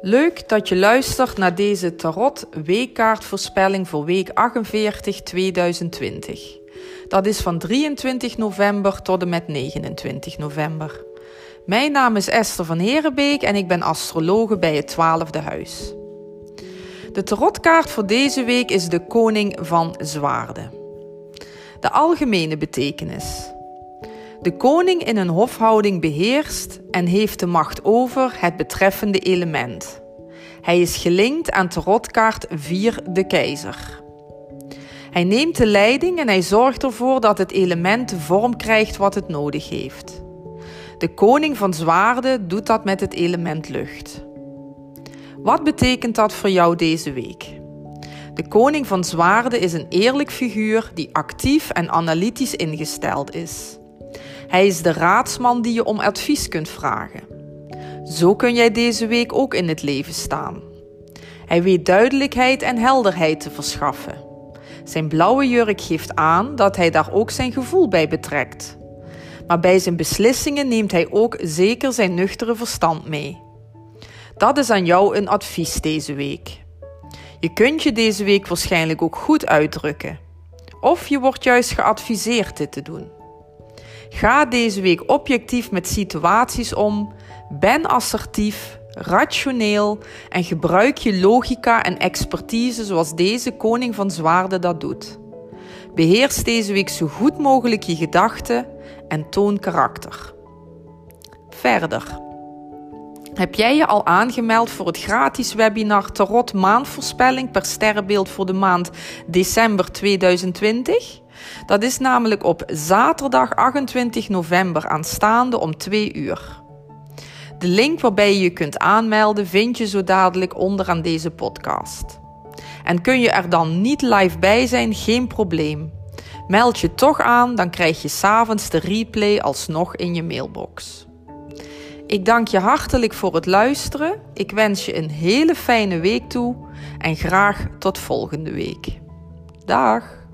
Leuk dat je luistert naar deze Tarot weekkaartvoorspelling voor week 48 2020. Dat is van 23 november tot en met 29 november. Mijn naam is Esther van Herenbeek en ik ben astrologe bij het 12e huis. De tarotkaart voor deze week is de Koning van Zwaarden. De algemene betekenis. De koning in een hofhouding beheerst en heeft de macht over het betreffende element. Hij is gelinkt aan tarotkaart 4 de keizer. Hij neemt de leiding en hij zorgt ervoor dat het element de vorm krijgt wat het nodig heeft. De koning van zwaarden doet dat met het element lucht. Wat betekent dat voor jou deze week? De koning van zwaarden is een eerlijk figuur die actief en analytisch ingesteld is. Hij is de raadsman die je om advies kunt vragen. Zo kun jij deze week ook in het leven staan. Hij weet duidelijkheid en helderheid te verschaffen. Zijn blauwe jurk geeft aan dat hij daar ook zijn gevoel bij betrekt. Maar bij zijn beslissingen neemt hij ook zeker zijn nuchtere verstand mee. Dat is aan jou een advies deze week. Je kunt je deze week waarschijnlijk ook goed uitdrukken. Of je wordt juist geadviseerd dit te doen. Ga deze week objectief met situaties om, ben assertief, rationeel en gebruik je logica en expertise zoals deze koning van zwaarden dat doet. Beheers deze week zo goed mogelijk je gedachten en toon karakter. Verder. Heb jij je al aangemeld voor het gratis webinar Tarot Maandvoorspelling per sterrenbeeld voor de maand december 2020? Dat is namelijk op zaterdag 28 november aanstaande om 2 uur. De link waarbij je je kunt aanmelden vind je zo dadelijk onderaan deze podcast. En kun je er dan niet live bij zijn, geen probleem. Meld je toch aan, dan krijg je s'avonds de replay alsnog in je mailbox. Ik dank je hartelijk voor het luisteren. Ik wens je een hele fijne week toe en graag tot volgende week. Dag!